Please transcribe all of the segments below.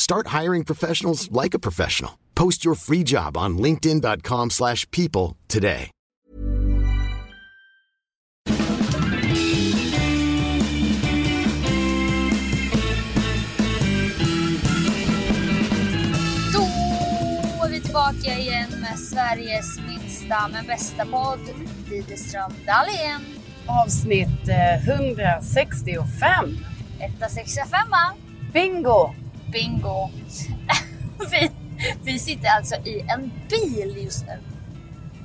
Start hiring professionals like a professional. Post your free job on linkedin.com/people slash people today. Då är vi tillbaka igen med Sveriges minsta men bästa podd, Widerström Dahlén. Avsnitt eh, 165. Etta, sexa, femma. Bingo! Bingo. vi, vi sitter alltså i en bil just nu.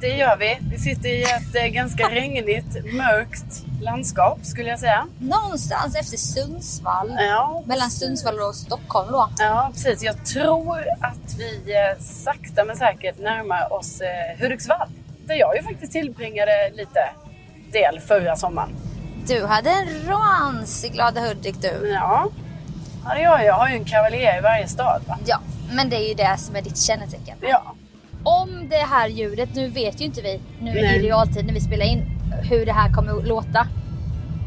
Det gör vi. Vi sitter i ett eh, ganska regnigt, mörkt landskap skulle jag säga. Någonstans efter Sundsvall. Ja, Mellan Sundsvall och Stockholm då. ja precis. Jag tror att vi eh, sakta men säkert närmar oss eh, Hudiksvall. Där jag ju faktiskt tillbringade lite del förra sommaren. Du hade en rans i Glada Hudik du. Ja, ja det gör jag. Jag har ju en kavaljer i varje stad. Va? Ja, men det är ju det som är ditt kännetecken. Ja, Om det här ljudet, nu vet ju inte vi nu Nej. i realtid när vi spelar in hur det här kommer att låta.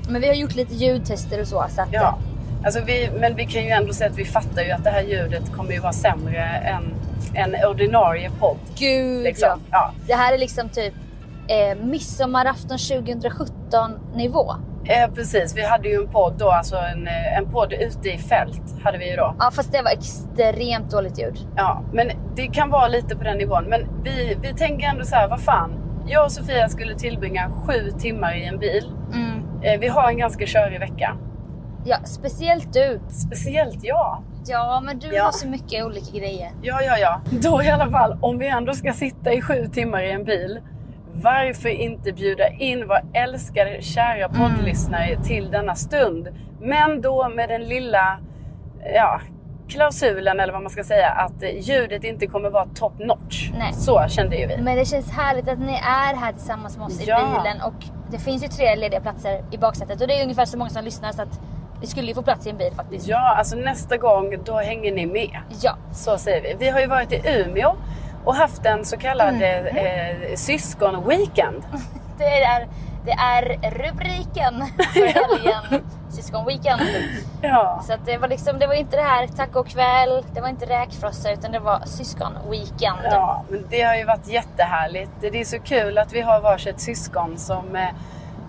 Men vi har gjort lite ljudtester och så. så att, ja. Alltså vi, men vi kan ju ändå säga att vi fattar ju att det här ljudet kommer ju vara sämre än en ordinarie podd. Gud Liksom. ja. Ja. Det här är liksom typ eh, midsommarafton 2017 nivå. Eh, precis, vi hade ju en podd då, alltså en, eh, en podd ute i fält hade vi ju då. Ja fast det var extremt dåligt ljud. Ja, men det kan vara lite på den nivån. Men vi, vi tänker ändå så här, vad fan. Jag och Sofia skulle tillbringa sju timmar i en bil. Mm. Eh, vi har en ganska körig vecka. Ja, speciellt du. Speciellt jag. Ja men du Ja. har så mycket olika grejer. Ja, ja, ja. Då i alla fall, om vi ändå ska sitta i sju timmar i en bil. Varför inte bjuda in våra älskade, kära poddlyssnare till denna stund? Men då med den lilla, ja, klausulen eller vad man ska säga, att ljudet inte kommer vara top notch. Nej. Så kände ju vi. Men det känns härligt att ni är här tillsammans med oss Ja. i bilen och det finns ju tre lediga platser i baksätet och det är ungefär så många som lyssnar så att vi skulle ju få plats i en bil faktiskt. Ja, alltså nästa gång då hänger ni med. Ja. Så säger vi. Vi har ju varit i Umeå och haft en så kallad Mm. eh, syskonweekend. Det är, det är rubriken för helgen. Syskonweekend. Ja. Så att det var liksom, det var inte det här tacokväll, det var inte räkfrossa utan det var syskonweekend. Ja, men det har ju varit jättehärligt. Det är så kul att vi har varsitt syskon som, eh,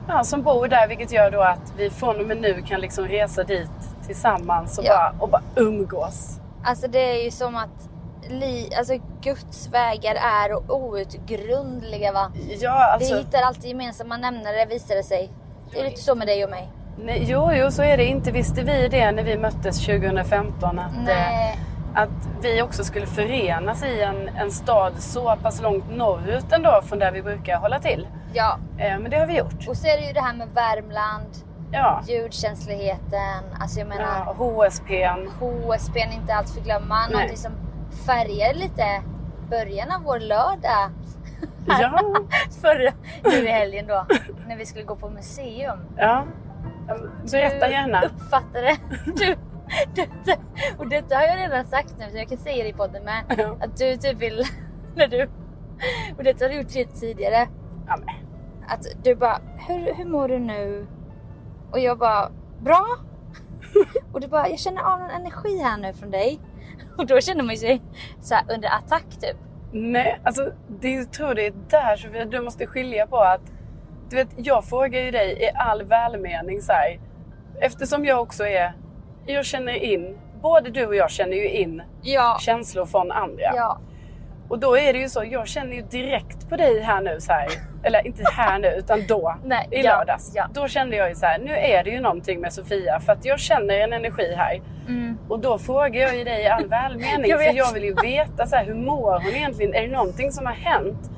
ja, som bor där, vilket gör då att vi från och med nu kan liksom resa dit tillsammans och, Ja. bara, och bara umgås. Alltså det är ju som att li, alltså, Guds vägar är outgrundliga va. Ja, alltså, Vi hittar alltid gemensamma nämnare visar det sig. Det är lite så med dig och mig. nej, jo, jo, så är det. Inte visste vi det när vi möttes 2015. Att, eh, att vi också skulle förenas i en, en stad så pass långt norrut ändå från där vi brukar hålla till. Ja, Eh, men det har vi gjort. och så är det ju det här med Värmland, Ja, ljudkänsligheten, alltså jag menar ja HSPn. HSP är inte allt förglömma. Någonting som färgar lite början av vår lördag. Ja, Förra, nu i helgen då, när vi skulle gå på museum. ja. Berätta gärna. Du uppfattade du, detta, och detta har jag redan sagt nu så jag kan säga det i podden med. Ja. Att du typ vill, när du, och detta har du gjort tid- tidigare. Ja, men. Att du bara, hur, hur mår du nu? Och jag bara, bra. och du bara, jag känner av någon energi här nu från dig. Och då känner man sig så under attack typ. Nej, alltså det, jag tror det är där Sofia, du måste skilja på att du vet, jag frågar ju dig i all välmening så här, eftersom jag också är, jag känner in, både du och jag känner ju in Ja. känslor från andra. Ja. Och då är det ju så, jag känner ju direkt på dig här nu så här. Eller inte här nu, utan då. Nej, I ja, lördags. ja. Då kände jag ju så här, nu är det ju någonting med Sofia för att jag känner en energi här. Och då frågar jag ju dig i all välmening Mm. Jag för jag vill ju veta så här, hur mår hon egentligen? Är det någonting som har hänt?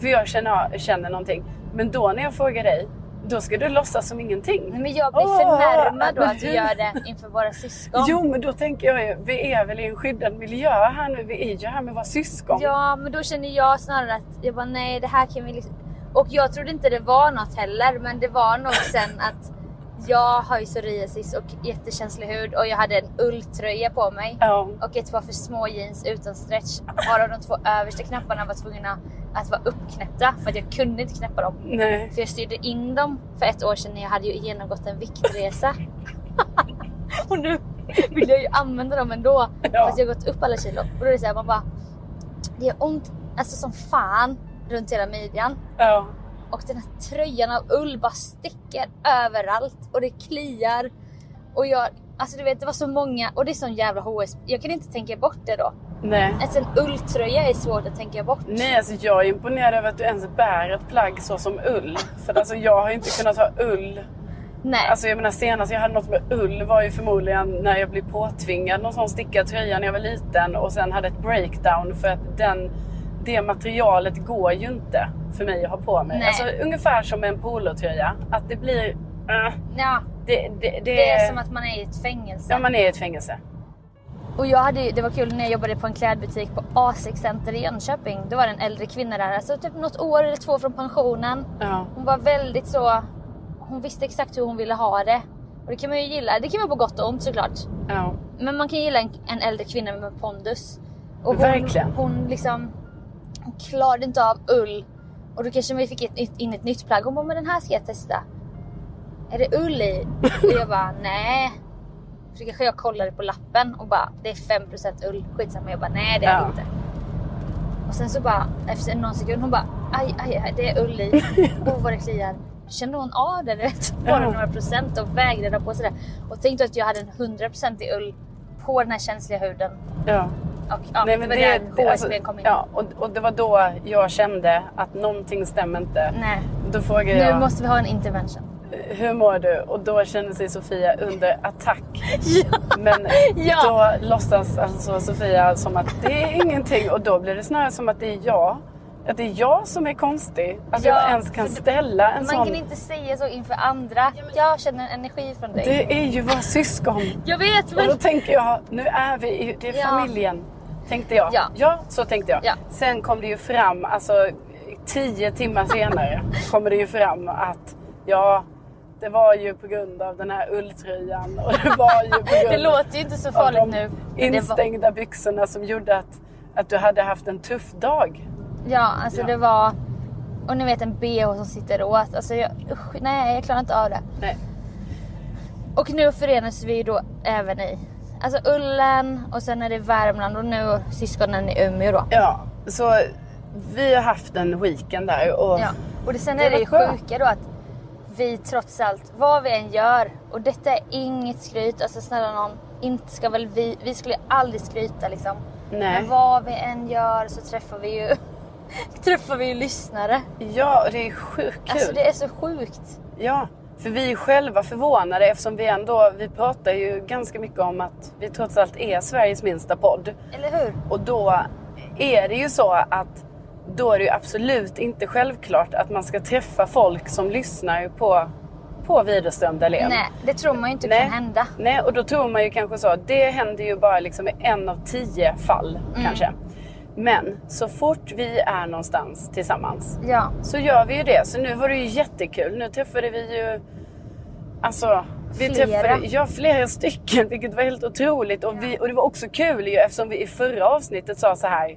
För jag känner, känner någonting. Men då när jag frågar dig, då ska du låtsas som ingenting. Nej, Men jag blir förnärmad då att du gör det inför våra syskon. Jo men då tänker jag ju, vi är väl i en skyddad miljö här nu. Vi är ju här med våra syskon. Ja, men då känner jag snarare att jag bara nej, det här kan vi liksom... Och jag trodde inte det var något heller, men det var nog sen att jag har ju psoriasis och jättekänslig hud och jag hade en ulltröja på mig Ja. och ett par för små jeans utan stretch. Varav de två översta knapparna var tvungna att vara uppknäppta för att jag kunde inte knäppa dem. Nej. För jag styrde in dem för ett år sedan när jag hade ju genomgått en viktresa. och nu vill jag ju använda dem ändå. Ja. Fast jag har gått upp alla kilo. Och då är det såhär, man bara... Det gör ont alltså som fan runt hela midjan. Ja. Och den här tröjan av ull bara sticker överallt. Och det kliar. Och jag... Alltså du vet, det var så många. Och det är sån jävla HS. Jag kan inte tänka bort det då. Nej. Alltså en ulltröja är svårt att tänka bort. Nej, alltså jag är imponerad över att du ens bär ett plagg så som ull. För alltså jag har ju inte kunnat ha ull. Nej. Alltså jag menar senast jag hade något med ull var ju förmodligen när jag blev påtvingad någon sån stickad tröja när jag var liten och sen hade ett breakdown för att den, det materialet går ju inte för mig att ha på mig. Nej. Alltså ungefär som en polotröja. Att det blir... äh, ja, det, det, det, det är som att man är i ett fängelse. Ja, man är i ett fängelse. Och jag hade, det var kul när jag jobbade på en klädbutik på A6 Center i Jönköping. Då var det en äldre kvinna där, alltså typ något år eller två från pensionen. Ja. Hon var väldigt så, hon visste exakt hur hon ville ha det. Och det kan man ju gilla, det kan man på gott och ont såklart. Ja. Men man kan gilla en, en äldre kvinna med pondus. Och hon, Verkligen. Hon liksom, hon klarade inte av ull. Och då kanske vi fick ett, in ett nytt plagg. Hon bara, men den här ska jag testa. Är det ull i? Och jag bara, nej. Så kanske jag kollade på lappen och bara, det är 5% ull. Skitsamma. Jag bara, nej det är det Ja. inte. Och sen så bara, efter någon sekund, hon bara, aj, aj, aj det är ull i. Åh vad det kliar. Kände hon av det, vet? Bara Ja. några procent och vägrade ha på sig det. Och tänkte att jag hade en 100% i ull på den här känsliga huden. ja. Och ja, Nej, det men det, det, HSB alltså, kom in. ja, och, och det var då jag kände att någonting stämmer inte. Nej, Då frågade nu jag, måste vi ha en intervention. Hur mår du? Och då kände sig Sofia under attack. Men Ja. då låtsas alltså Sofia som att det är ingenting. Och då blir det snarare som att det är jag. Att det är jag som är konstig. Att Ja, jag ens kan ställa en Man sån... kan inte säga så inför andra. Jag känner energi från dig. Det är ju våra syskon. Jag vet Och men... då tänker jag, nu är vi i, det är Ja. familjen. Tänkte jag. Ja. så tänkte jag. Ja. Sen kom det ju fram, alltså tio timmar senare kommer det ju fram att ja, det var ju på grund av den här ulltröjan och det var ju på grund Det låter ju inte så av farligt de nu. det var- instängda byxorna som gjorde att, att du hade haft en tuff dag. Ja, alltså Ja. det var... Och ni vet en bh som sitter åt. Alltså jag, usch, nej, jag klarar inte av det. Nej. Och nu förenas vi ju då även i alltså ullen och sen är det Värmland och nu syskonen i Umeå då. Ja, så vi har haft en weekend där och Ja. Och det, sen Det är det skönt. sjuka då att vi trots allt, vad vi än gör, och detta är inget skryt, alltså snälla någon, inte ska väl vi, vi skulle aldrig skryta liksom. nej. Men vad vi än gör så träffar vi ju, träffar vi ju lyssnare. Ja, det är sjukt kul. Alltså det är så sjukt. Ja, för vi är själva förvånade eftersom vi ändå, vi pratar ju ganska mycket om att vi trots allt är Sveriges minsta podd. Eller hur? Och då är det ju så att då är det ju absolut inte självklart att man ska träffa folk som lyssnar på, på Widerström Dahlén. Nej, det tror man ju inte Nej. kan hända. Nej, och då tror man ju kanske så. Det händer ju bara liksom i en av tio fall Mm. kanske. Men så fort vi är någonstans tillsammans Ja. så gör vi ju det. Så nu var det ju jättekul. Nu träffade vi ju Alltså, vi Flera. träffade ja, flera stycken vilket var helt otroligt. Och, vi, och det var också kul ju eftersom vi i förra avsnittet sa så här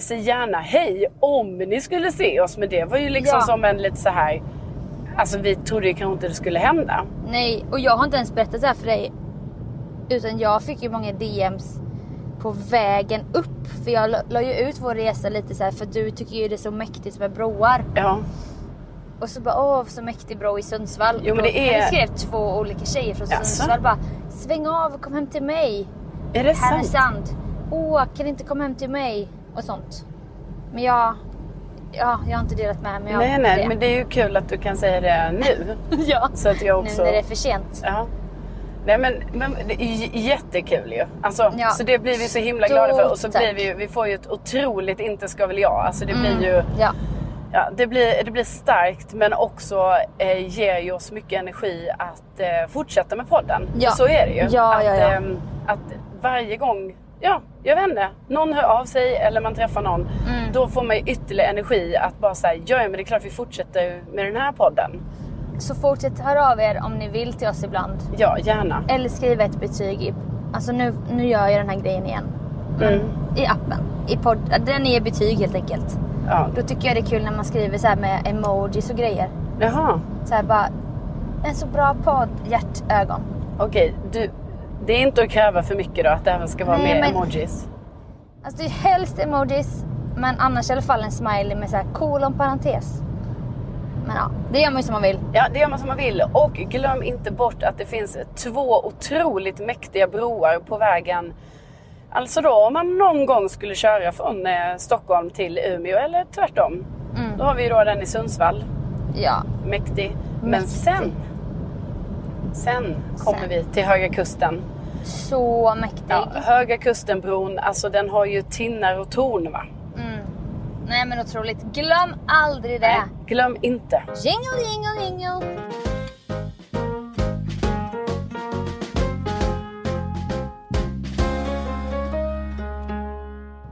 säg gärna hej om ni skulle se oss. Men det var ju liksom Ja. som en lite så här. Alltså vi trodde ju kanske inte det skulle hända. Nej, och jag har inte ens berättat det här för dig. Utan jag fick ju många DMs på vägen upp. För jag la, la ju ut vår resa lite så här för du tycker ju det är så mäktigt med broar. Ja. Och så bara åh så mäktig bro i Sundsvall. Jo, men det är- hade skrev två olika tjejer från Jaså? Sundsvall bara sväng av och kom hem till mig. Är det sant? Härnösand. Åh kan du inte komma hem till mig? Och sånt. Men jag, ja, jag har inte delat med mig Nej av nej det. men det är ju kul att du kan säga det nu. ja. Så att jag också... Nu när det är för sent. Ja. Nej men, men det är jättekul ju. Alltså, Ja. Så det blir vi så himla Stort glada för. Och så blir vi, ju- vi får ju ett otroligt inte ska väl jag. Alltså det blir Mm. ju... Ja. Ja, det, blir, det blir starkt men också eh, ger ju oss mycket energi att eh, fortsätta med podden. Ja. Så är det ju. Ja, att, ja, ja. ehm, att varje gång, ja, jag vet inte, någon hör av sig eller man träffar någon. Mm. Då får man ju ytterligare energi att bara säga, ja men det är klart vi fortsätter med den här podden. Så fortsätt höra av er om ni vill till oss ibland. Ja, gärna. Eller skriva ett betyg. I, alltså nu, nu gör jag den här grejen igen. Mm. I appen. I podd, den är betyg helt enkelt. Ja. Då tycker jag det är kul när man skriver så här med emojis och grejer. Jaha, Så här bara, en så bra podd, hjärtögon. okej. Du, det är inte att kräva för mycket då att det även ska vara Nej, med men- emojis. Alltså det är helst emojis, men annars i alla fall en smiley med så här kolon parentes. Men ja, det gör man ju som man vill. Ja, det gör man som man vill. Och glöm inte bort att det finns två otroligt mäktiga broar på vägen. Alltså då om man någon gång skulle köra från eh, Stockholm till Umeå eller tvärtom. Mm. Då har vi ju då den i Sundsvall. Ja, Mäktig. Men Mäktig. sen. Sen kommer Sen. vi till Höga Kusten. så mäktig. Ja, Höga Kustenbron, alltså den har ju tinnar och torn va? Mm. Nej men otroligt. Glöm aldrig det. Nej, glöm inte. Jingle, jingle, jingle.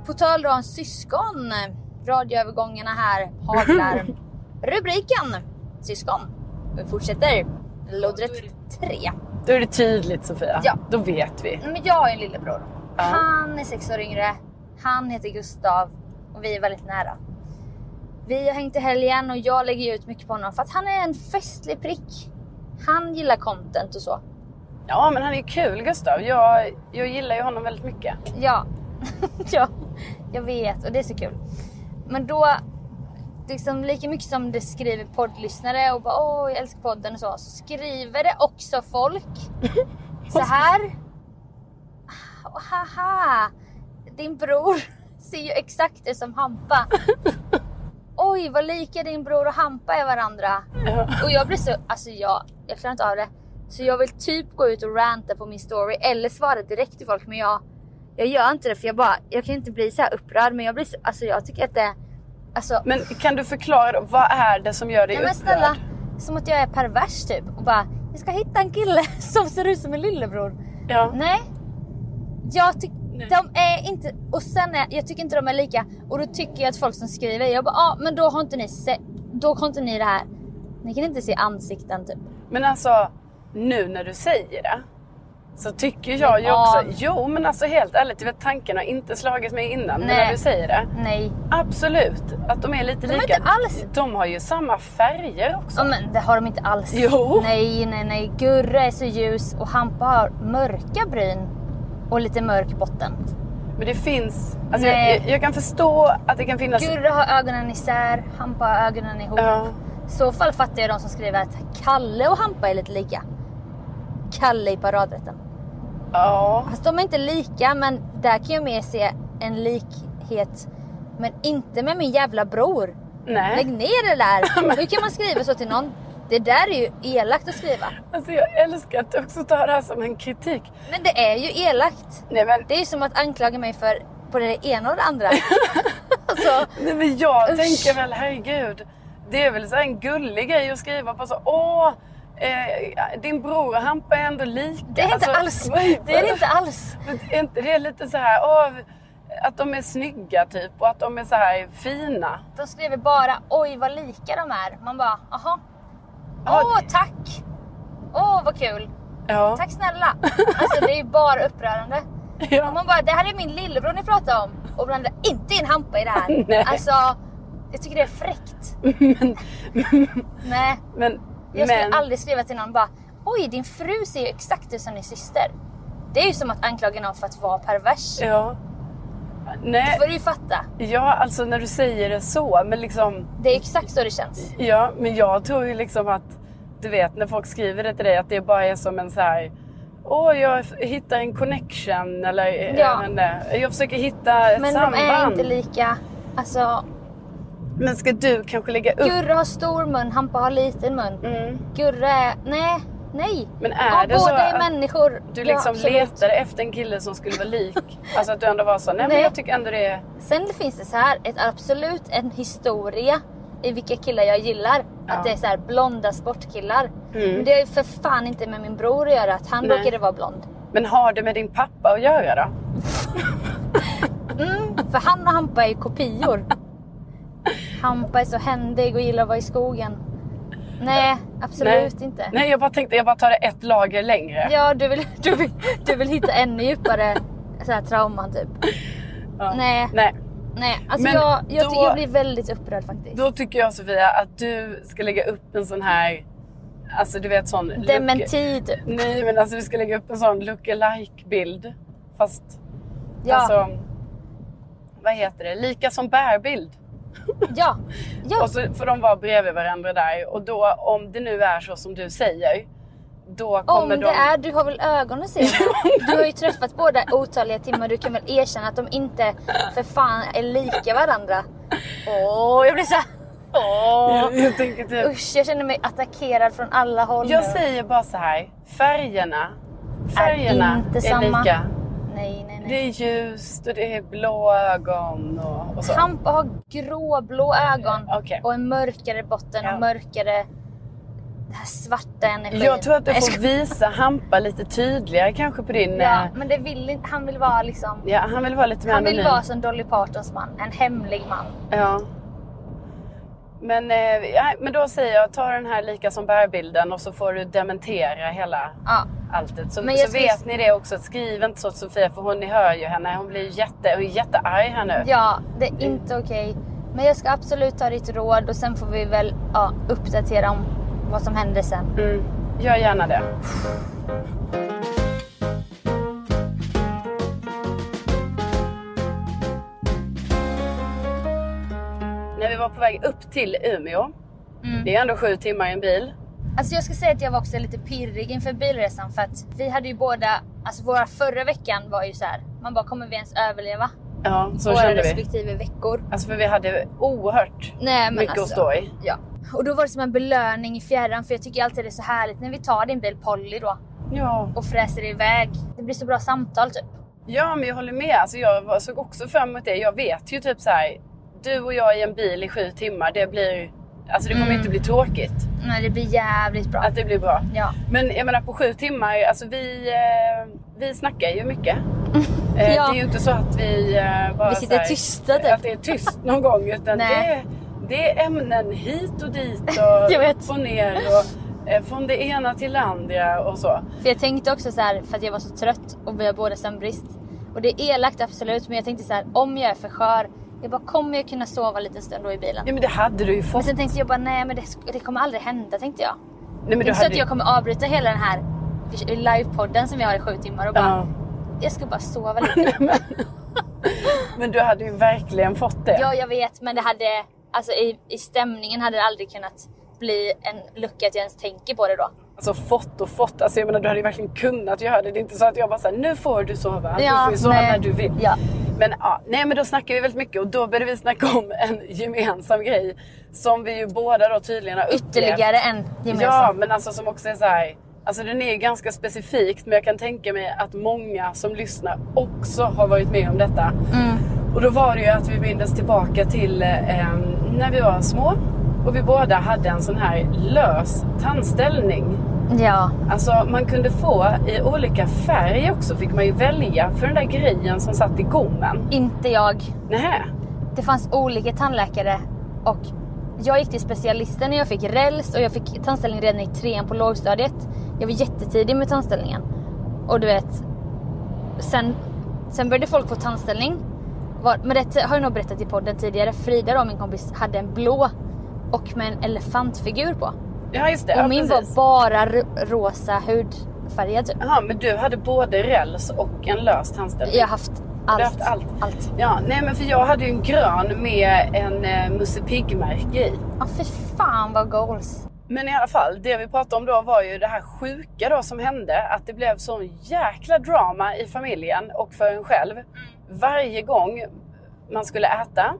På tal om syskon. Radioövergångarna här haglar. Rubriken syskon. Vi fortsätter. Lodret 3. Då är det tydligt Sofia. Ja. Då vet vi. Men jag har ju en lillebror. Ja. Han är sex år yngre. Han heter Gustav och vi är väldigt nära. Vi har hängt i helgen och jag lägger ut mycket på honom för att han är en festlig prick. Han gillar content och så. Ja men han är ju kul Gustav. Jag, jag gillar ju honom väldigt mycket. Ja, ja, jag vet och det är så kul. Men då, liksom lika mycket som det skriver poddlyssnare och bara åh jag älskar podden och så, så skriver det också folk så här. "Ah, Haha, din bror ser ju exakt ut som Hampa. Oj vad lika din bror och Hampa är varandra. Och jag blir så, alltså jag, jag klarar inte av det. Så jag vill typ gå ut och ranta på min story eller svara direkt till folk men jag, jag gör inte det för jag bara, jag kan inte bli så här upprörd men jag blir så, alltså jag tycker att det, alltså Men kan du förklara då, vad är det som gör dig Nej men upprörd? snälla, som att jag är pervers typ och bara jag ska hitta en kille som ser ut som min lillebror. Ja. Nej. Jag tycker de är inte, och sen är, jag tycker inte de är lika och då tycker jag att folk som skriver, jag bara ja ah, men då har inte ni se, då har inte ni det här. Ni kan inte se ansikten typ. Men alltså, nu när du säger det. Så tycker jag ju också, av. jo men alltså helt ärligt, jag vet, tanken har inte slagit mig innan. Men Nej. när du säger det, Nej. absolut. Att de är lite De är lika. inte alls- De har ju samma färger också. Ja, men det har de inte alls. Jo. Nej, nej, nej. Gurra är så ljus och Hampa har mörka bryn och lite mörk botten. Men det finns, alltså Nej. jag, jag kan förstå att det kan finnas... Gurra har ögonen isär, Hampa har ögonen ihop. Ja. I så fall fattar jag de som skriver att Kalle och Hampa är lite lika. Kalle i paradrätten. Ja. Fast de är inte lika men där kan jag mer se en likhet. Men inte med min jävla bror. Nej. Lägg ner det där. Hur kan man skriva så till någon? Det där är ju elakt att skriva. Alltså jag älskar att du också tar det här som en kritik. Men det är ju elakt. Nej men, Det är ju som att anklaga mig för på det ena och det andra. alltså, nej, men jag Usch. tänker väl herregud. Det är väl så en gullig grej att skriva på så åh, eh, din bror och Hampa är ändå lika. det är inte Alltså, alls. Det är det inte alls. Men är det lite så här, åh, att de är snygga typ och att de är så här fina? De skriver bara oj vad lika de är. Man bara aha. Åh tack. Åh vad kul. Ja. Tack snälla. Alltså det är ju bara upprörande. Och ja. man bara det här är min lillebror ni pratar om. Och blanda inte in Hampa i det här. Nej. Alltså, jag tycker det är fräckt. Nej, Men, jag skulle men aldrig skriva till någon bara Oj, din fru ser ju exakt ut som din syster. Det är ju som att anklaga någon för att vara pervers. ja. Det Nej, får du ju fatta. ja alltså när du säger det så, men liksom Det är exakt så det känns. Ja, men jag tror ju liksom att du vet när folk skriver det till dig att det bara är som en så här Åh, jag hittar en connection eller Ja. jag, jag försöker hitta ett Men samband. de är inte lika... Alltså, Men ska du kanske lägga upp? Gurra har stor mun, Hampa har liten mun. Mm. Gurra är... Nej, nej. Men är ja, det båda så är människor. Du Ja, liksom absolut. letade efter en kille som skulle vara lik? alltså att du ändå var så, nej, men Nej. jag tycker ändå det är... Sen finns det så här, ett, absolut en historia i vilka killar jag gillar. Ja. Att det är så här blonda sportkillar. Mm. Men det har ju för fan inte med min bror att göra att han Nej. råkade vara blond. Men har det med din pappa att göra då? Mm, för han och Hampa är ju kopior. Hampa är så händig och gillar att vara i skogen. Nej, absolut nej. inte. Nej, jag bara tänkte jag bara tar det ett lager längre. Ja, du vill, du, vill, du vill hitta ännu djupare så här, trauman typ. Ja. Nej. nej. Nej, alltså Men jag, jag, då- jag blir väldigt upprörd faktiskt. Då tycker jag Sofia att du ska lägga upp en sån här, alltså du vet sån... look- Dementi typ. Nej men alltså vi ska lägga upp en sån look-alike bild. Fast Ja, alltså, vad heter det? Lika som bärbild. Ja, ja. Och så får de vara bredvid varandra där. Och då om det nu är så som du säger. Då Om kommer det de... är, du har väl ögon att se med? Du har ju träffat båda otaliga timmar, du kan väl erkänna att de inte för fan är lika varandra? Åh, jag blir så här- Åh. Jag, jag tänker typ... Usch, jag känner mig attackerad från alla håll Jag nu. säger bara så här. Färgerna. Färgerna inte är samma. lika. Nej, nej, Det är ljust och det är blå ögon och, och så. Hampa har gråblå ögon Okej. och en mörkare botten Ja. och mörkare det här svarta energin. Jag tror att du får visa Hampa lite tydligare kanske på din... Ja, eh, men det vill inte, han vill vara liksom... ja han vill vara lite mer Han vill anonym. vara som Dolly Partons man, en hemlig man. Ja. Men, eh, men då säger jag, ta den här lika som bärbilden och så får du dementera hela Ja. alltet. Så, Men så ska- vet ni det också, att skriv inte så till Sofia för hon, ni hör ju henne. Hon blir jätte, hon är jättearg här nu. Ja, det är inte okej. Men jag ska absolut ta ditt råd och sen får vi väl ja, uppdatera om vad som händer sen. Mm, gör gärna det. Var på väg upp till Umeå, Mm. det är ändå sju timmar i en bil. Alltså jag ska säga att jag var också lite pirrig inför bilresan för att vi hade ju båda, alltså våra förra veckan var ju så här. man bara kommer vi ens överleva? Ja, så våra kände vi. respektive veckor. Alltså för vi hade oerhört Nej, men mycket alltså, att stå i. Ja. Och då var det som en belöning i fjärran för jag tycker alltid det är så härligt när vi tar din bil Polly då Ja. och fräser iväg. Det blir så bra samtal typ. ja, men jag håller med. Alltså jag såg också fram emot det. Jag vet ju typ så här. Du och jag i en bil i sju timmar, det blir... Alltså det kommer Mm. inte bli tråkigt. Nej, det blir jävligt bra. Att det blir bra. Ja. Men jag menar på sju timmar, alltså vi, eh, vi snackar ju mycket. Eh, Ja. Det är ju inte så att vi eh, bara Vi sitter här, tysta, typ. Att det är tyst någon gång. Utan det, det är ämnen hit och dit och Jag vet. på ner och från det ena till det andra och så. För jag tänkte också så här, för att jag var så trött och vi har båda sömnbrist. Och det är elakt absolut, men jag tänkte så här, om jag är för skör, jag bara kommer jag kunna sova en liten stund då i bilen? Ja men det hade du ju Men fått. sen tänkte jag bara, nej men det, det kommer aldrig hända tänkte jag. Nej, Det men är du inte så att jag kommer avbryta hela den här livepodden som vi har i sju timmar och bara, Ja. jag ska bara sova lite. Men du hade ju verkligen fått det. ja, jag vet, men det hade, alltså i, i stämningen hade det aldrig kunnat bli en lucka att jag ens tänker på det då. Alltså fått och fått. Alltså jag menar du hade ju verkligen kunnat göra det. Det är inte så att jag bara säger nu får du sova. du Ja, får ju sova nej. när du vill. Ja. Men ja, nej men då snackar vi väldigt mycket och då började vi snacka om en gemensam grej. Som vi ju båda då tydligen har upplevt. Ytterligare en gemensam. Ja, men alltså som också är så här. Alltså den är ganska specifikt men jag kan tänka mig att många som lyssnar också har varit med om detta. Mm. Och då var det ju att vi mindes tillbaka till eh, när vi var små och vi båda hade en sån här lös tandställning. ja. Alltså man kunde få i olika färg också fick man ju välja för den där grejen som satt i gommen. Inte jag. Nähä. Det fanns olika tandläkare och jag gick till specialisten när jag fick räls och jag fick tandställning redan i trean på lågstadiet. Jag var jättetidig med tandställningen. Och du vet, sen, sen började folk få tandställning var, men det har jag nog berättat i podden tidigare. Frida då, min kompis, hade en blå och med en elefantfigur på. Ja just det, Och ja, min precis. var bara ro- rosa hudfärgad typ. Jaha, men du hade både räls och en lös tandställning? Jag har haft allt. haft allt. allt. Ja, nej men för jag hade ju en grön med en eh, Musse Pigg-märke i. Ja fy fan vad goals. Men i alla fall, det vi pratade om då var ju det här sjuka då som hände. Att det blev sån jäkla drama i familjen och för en själv. Varje gång man skulle äta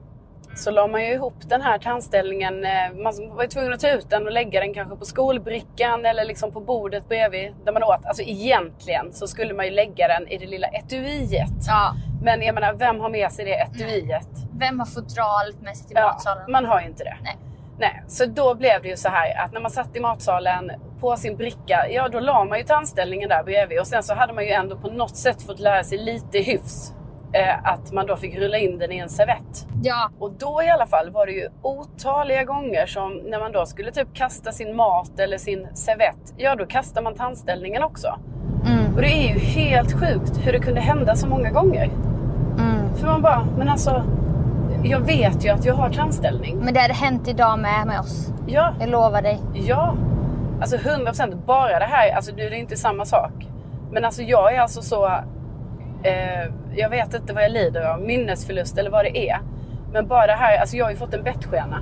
så la man ju ihop den här tandställningen. eh, Man var ju tvungen att ta ut den och lägga den kanske på skolbrickan eller liksom på bordet bredvid där man åt. Alltså egentligen så skulle man ju lägga den i det lilla etuiet. Ja. Men jag menar, vem har med sig det etuiet? Vem har fodralet med sig till Ja, matsalen? man har ju inte det. Nej. Nej, så då blev det ju så här att när man satt i matsalen på sin bricka, ja då la man ju tandställningen där bredvid och sen så hade man ju ändå på något sätt fått lära sig lite hyfs. Eh, att man då fick rulla in den i en servett. Ja. Och då i alla fall var det ju otaliga gånger som när man då skulle typ kasta sin mat eller sin servett, ja då kastar man tandställningen också. Mm. Och det är ju helt sjukt hur det kunde hända så många gånger. Mm. För man bara, men alltså, jag vet ju att jag har tandställning. Men det hade hänt idag med med oss. Ja, Jag lovar dig. Ja, alltså 100% bara det här, alltså det är inte samma sak. Men alltså jag är alltså så, eh, jag vet inte vad jag lider av, minnesförlust eller vad det är. Men bara här, alltså jag har ju fått en bettskena.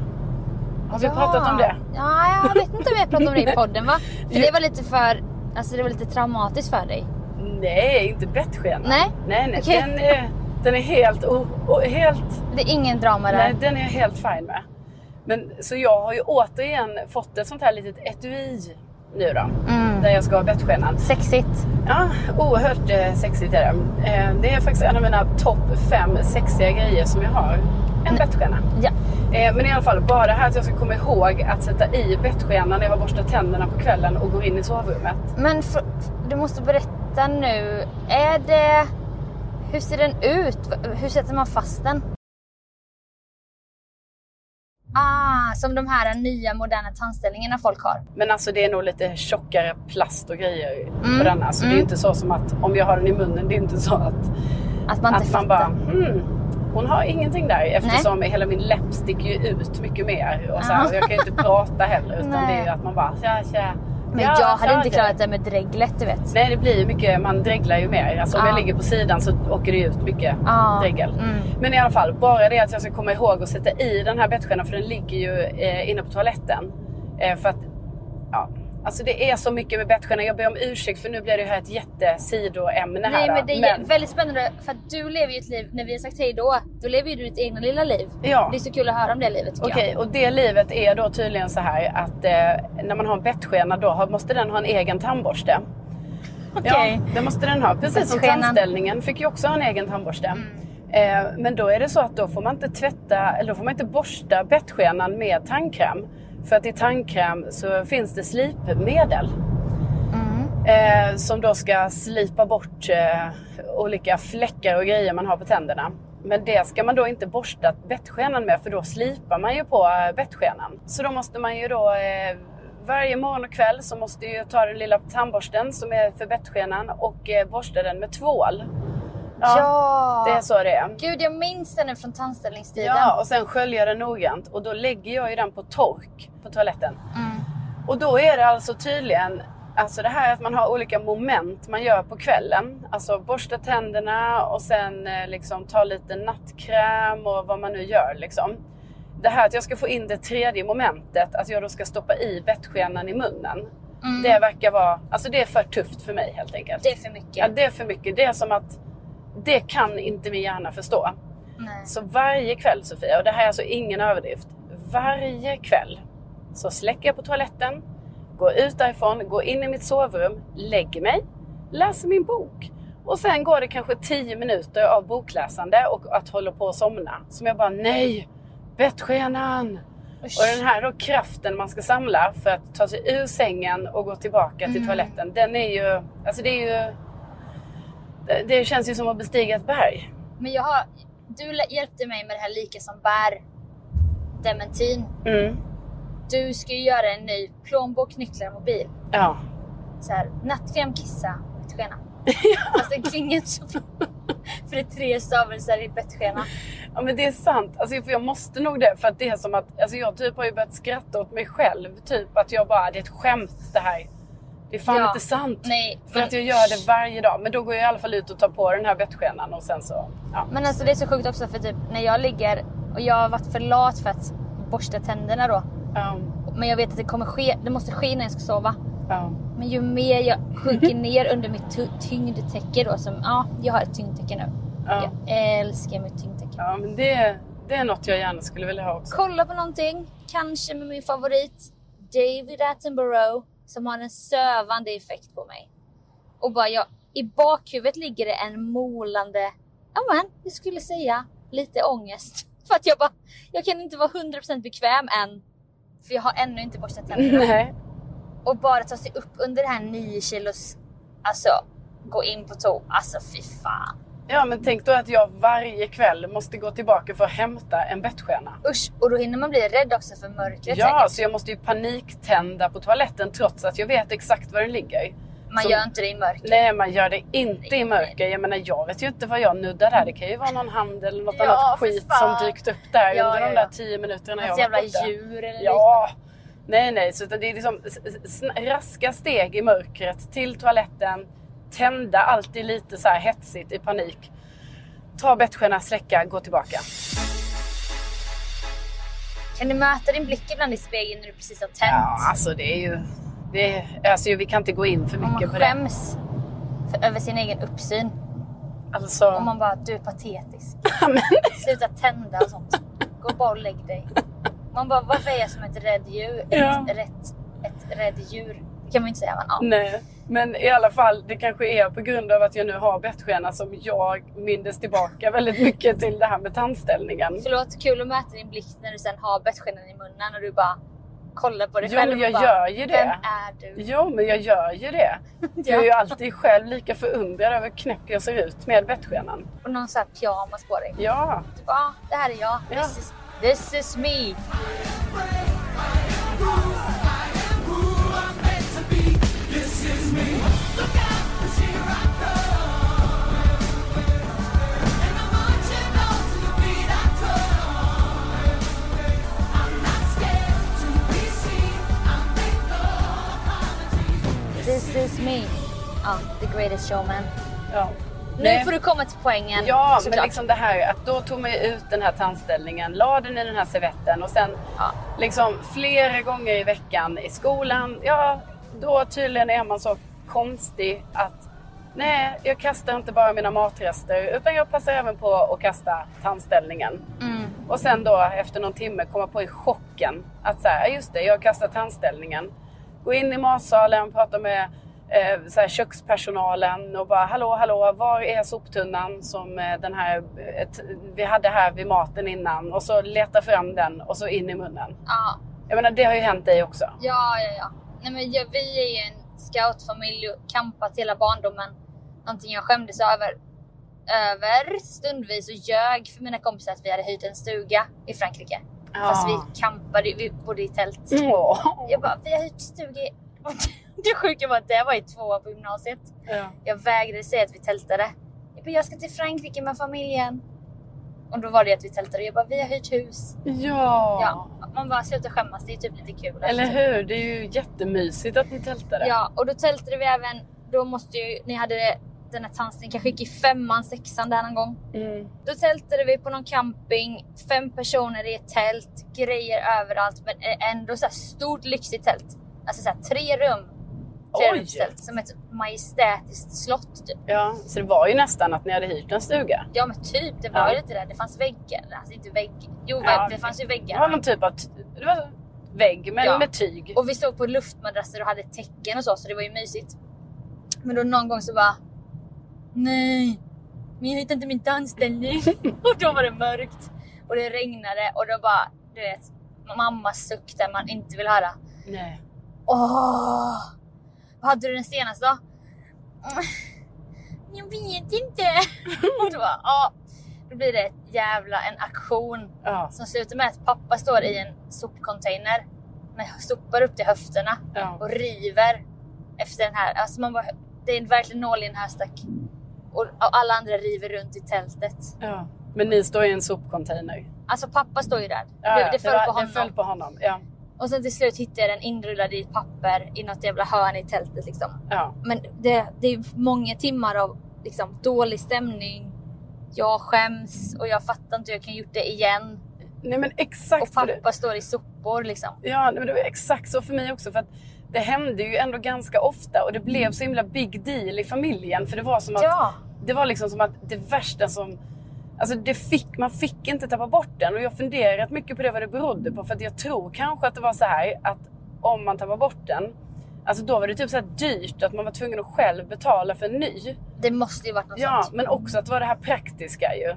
Har vi Ja. pratat om det? Ja, jag vet inte om vi har pratat om det i podden va? För det var lite för, alltså det var lite traumatiskt för dig. Nej, inte bettskena. Nej? Nej, nej. Okej. Den, är, den är helt, o, o, helt, Det är ingen drama där. nej den är jag helt fine med. Men så jag har ju återigen fått ett sånt här litet etui nu då. Mm. Där jag ska ha bettskenan. Sexigt. Ja, oerhört eh, sexigt är det. Eh, det är faktiskt en av mina topp fem sexiga grejer som jag har. En bettskena. Ja. Eh, men i alla fall, bara det här att jag ska komma ihåg att sätta i bettskenan när jag har borstat tänderna på kvällen och går in i sovrummet. Men för, du måste berätta nu. Är det... Hur ser den ut? Hur sätter man fast den? Ah, som de här nya moderna tandställningarna folk har. Men alltså det är nog lite tjockare plast och grejer Mm, på denna. Så det är mm. inte så som att om jag har den i munnen, det är inte så att, Att man inte att man bara hmm, hon har ingenting där eftersom hela min läpp sticker ju ut mycket mer. Och så här, och jag kan ju inte prata heller utan Nej. det är ju att man bara tja tja. Men Ja, jag hade inte klarat det med dreglet du vet. Nej det blir ju mycket, man dreglar ju mer. Alltså om Ja. jag ligger på sidan så åker det ut mycket Ja. dregel. Mm. Men i alla fall, bara det att jag ska komma ihåg att sätta i den här bettskenan för den ligger ju eh, inne på toaletten. Eh, för att, alltså det är så mycket med bettskenan. Jag ber om ursäkt för nu blir det här ett jättesidoämne här. Nej men det är men, väldigt spännande för att du lever ju ett liv, när vi har sagt hej då, då lever ju du ditt egna lilla liv. Ja. Det är så kul att höra om det livet Okej, och det livet är då tydligen så här att eh, när man har en bettskena då måste den ha en egen tandborste. Okej. Ja, det måste den ha. Precis som tandställningen fick ju också ha en egen tandborste. Eh, men då är det så att då får man inte tvätta, eller då får man inte borsta bettskenan med tandkräm. För att i tandkräm så finns det slipmedel. Eh, som då ska slipa bort eh, olika fläckar och grejer man har på tänderna. Men det ska man då inte borsta bettskenan med för då slipar man ju på eh, bettskenan. Så då måste man ju då eh, varje morgon och kväll så måste jag ta den lilla tandborsten som är för bettskenan och eh, borsta den med tvål. Ja. Det är så det är. Gud jag minns den nu från tandställningstiden. Ja, och sen skölja den noggrant och då lägger jag ju den på tork på toaletten. Mm. Och då är det alltså tydligen Alltså det här att man har olika moment man gör på kvällen. Alltså borsta tänderna och sen eh, liksom ta lite nattkräm och vad man nu gör liksom. Det här att jag ska få in det tredje momentet, att jag då ska stoppa i bettskenan i munnen. Det verkar vara, alltså det är för tufft för mig helt enkelt. Det är för mycket. Ja, det är för mycket. Det är som att det kan inte min hjärna förstå. Nej. Så varje kväll Sofia, och det här är alltså ingen överdrift. Varje kväll så släcker jag på toaletten, går ut därifrån, går in i mitt sovrum, lägger mig, läser min bok. Och sen går det kanske 10 minuter av bokläsande och att hålla på att somna. Som jag bara, nej! Bettskenan! Usch. Och den här då kraften man ska samla för att ta sig ur sängen och gå tillbaka till toaletten. Den är ju, alltså det är ju, det, det känns ju som att bestiga ett berg. Men jag har, du hjälpte mig med det här lika som bär dementin. Mm. Du ska ju göra en ny plånbok, nycklar, mobil. Ja. Så här, nattkräm, kissa, bettskena. Fast den klingar inte så bra. För det är tre stavelser i bettskena. Ja men det är sant. Alltså, för jag måste nog det. För att det är som att alltså, jag typ har ju börjat skratta åt mig själv. Typ att jag bara, det är ett skämt det här. Det är fan Ja. inte sant. Nej, För men- att jag gör det varje dag. Men då går jag i alla fall ut och tar på den här bettskenan och sen så... Ja. Men alltså det är så sjukt också för typ när jag ligger och jag har varit för lat för att borsta tänderna då. Ja. Men jag vet att det kommer ske, det måste ske när jag ska sova. Ja. Men ju mer jag sjunker ner under mitt ty- tyngdtäcke då som, ja, jag har ett tyngdtäcke nu. Ja. Jag älskar mitt tyngdtäcke. ja men det, det är något jag gärna skulle vilja ha också. Kolla på någonting, kanske med min favorit David Attenborough som har en sövande effekt på mig. Och bara jag, i bakhuvudet ligger det en molande, ja men, jag skulle säga lite ångest. För att jag bara, jag kan inte vara 100% bekväm än. För jag har ännu inte borstat tänderna. Och bara ta sig upp under det här 9 kilos, alltså gå in på tå. Alltså fy fan. Ja men tänk då att jag varje kväll måste gå tillbaka för att hämta en bettskena. Usch, och då hinner man bli rädd också för mörkret Ja, säkert. så jag måste ju paniktända på toaletten trots att jag vet exakt var den ligger. Man som- gör inte det i mörker. Nej, man gör det inte i mörker. Jag menar, jag vet ju inte vad jag nuddar där. Det kan ju vara någon hand eller något Ja, annat skit fan. som dykt upp där Ja, under ja, de där tio minuterna jag Något har jävla borta. djur eller Ja! Nej, nej, så det är liksom raska steg i mörkret till toaletten. Tända alltid lite så här hetsigt i panik. Ta bettskena, släcka, gå tillbaka. Kan du möta din blick ibland i spegeln när du precis har tänt? Ja, alltså det är ju... Det är, alltså, vi kan inte gå in för man mycket på det. skäms för, över sin egen uppsyn. Alltså, Och man bara, du är patetisk. Sluta tända och sånt. Gå bara och lägg dig. Man bara, varför är jag som ett rädd djur? Ett, Ja. rätt, ett rädd djur. Kan man inte säga. Men, ja. Nej, men i alla fall det kanske är på grund av att jag nu har bettskena som jag mindes tillbaka väldigt mycket till det här med tandställningen. Förlåt, kul att möta din blick när du sen har bettskenan i munnen och du bara kollar på dig Jo, själv men och jag bara, gör ju det. Vem är du? Jo, men jag gör ju det. För Jag är ju alltid själv lika förundrad över hur knäpp jag ser ut med bettskenan. Och någon sån här pyjamas på dig. Ja, Du bara, ah, det här är jag. Ja. This, is, this is me. This is me. Ja, the greatest showman. ja. Nu Nej. får du komma till poängen. Ja, men såklart. liksom det här att då tog man ut den här tandställningen, la den i den här servetten och sen Ja. liksom flera gånger i veckan i skolan. Ja, då tydligen är man så konstig att nej, jag kastar inte bara mina matrester utan jag passar även på att kasta tandställningen. Mm. Och sen då efter någon timme komma på i chocken att så här, just det, jag kastar tandställningen. Gå in i matsalen, prata med eh, så här, kökspersonalen och bara hallå, hallå, var är soptunnan som eh, den här, ett, vi hade här vid maten innan? Och så leta fram den och så in i munnen. Ja, Jag menar, det har ju hänt dig också. ja, ja. ja. Nej, men jag, vi är ju en scoutfamilj och campat hela barndomen. Någonting jag skämdes över, över stundvis och ljög för mina kompisar att vi hade hyrt en stuga i Frankrike. Fast vi campade, vi bodde i tält. Åh. Jag bara, vi har hyrt stuga i... Det sjuka var att det var i tvåan på gymnasiet. Ja. Jag vägrade säga att vi tältade. Jag bara, jag ska till Frankrike med familjen. Och då var det att vi tältade. Jag bara, vi har hyrt hus. Ja. Ja, man bara sluta skämmas, det är typ lite kul. Eller hur? Det är ju jättemysigt att ni tältade. Ja, och då tältade vi även, då måste ju, ni hade den här tandställningen kanske gick i femman, sexan där någon gång. Mm. Då tältade vi på någon camping, fem personer i ett tält, grejer överallt men ändå så här stort lyxigt tält. Alltså så här, tre rum, Trerumstält som ett majestätiskt slott typ. ja. Så det var ju nästan att ni hade hyrt en stuga. Ja men typ, det var Ja. ju lite där. Det fanns väggar, alltså inte vägg. Jo, Ja, det fanns ju Det var väggar. någon typ av det var vägg men Ja. med tyg. Och vi stod på luftmadrasser och hade tecken och så, så det var ju mysigt. Men då någon gång så bara Nej, men jag hittar inte min tandställning. och då var det mörkt och det regnade och då bara, du vet, mammas suck där man inte vill höra. Nej. Åh! Vad hade du den senaste då? Jag vet inte. och då bara, ja. Då blir det ett jävla en aktion Ja. som slutar med att pappa står i en sopcontainer med sopar upp till höfterna Ja. och river efter den här. Alltså man bara, det är verkligen nål i en höstack. Och, och alla andra river runt i tältet. Ja. Men ni står i en sopcontainer. Alltså pappa står ju där. Ja, det, det föll var- på honom. Det föll på honom. Ja. Och sen till slut hittade jag den inrullad i papper i något jävla hörn i tältet liksom. Ja. Men det, det är många timmar av liksom, dålig stämning. Jag skäms och jag fattar inte hur jag kan gjort det igen. Nej men exakt. Och pappa står i sopor liksom. Ja, men det var exakt så för mig också. För att det hände ju ändå ganska ofta och det blev så himla big deal i familjen. För det var som att, Ja. det var liksom som att det värsta som... Alltså det fick, man fick inte tappa bort den. Och jag har funderat mycket på det vad det berodde på. För att jag tror kanske att det var så här att om man tappar bort den. Alltså då var det typ så dyrt att man var tvungen att själv betala för en ny. Det måste ju varit något Ja, sånt. men också att det var det här praktiska ju.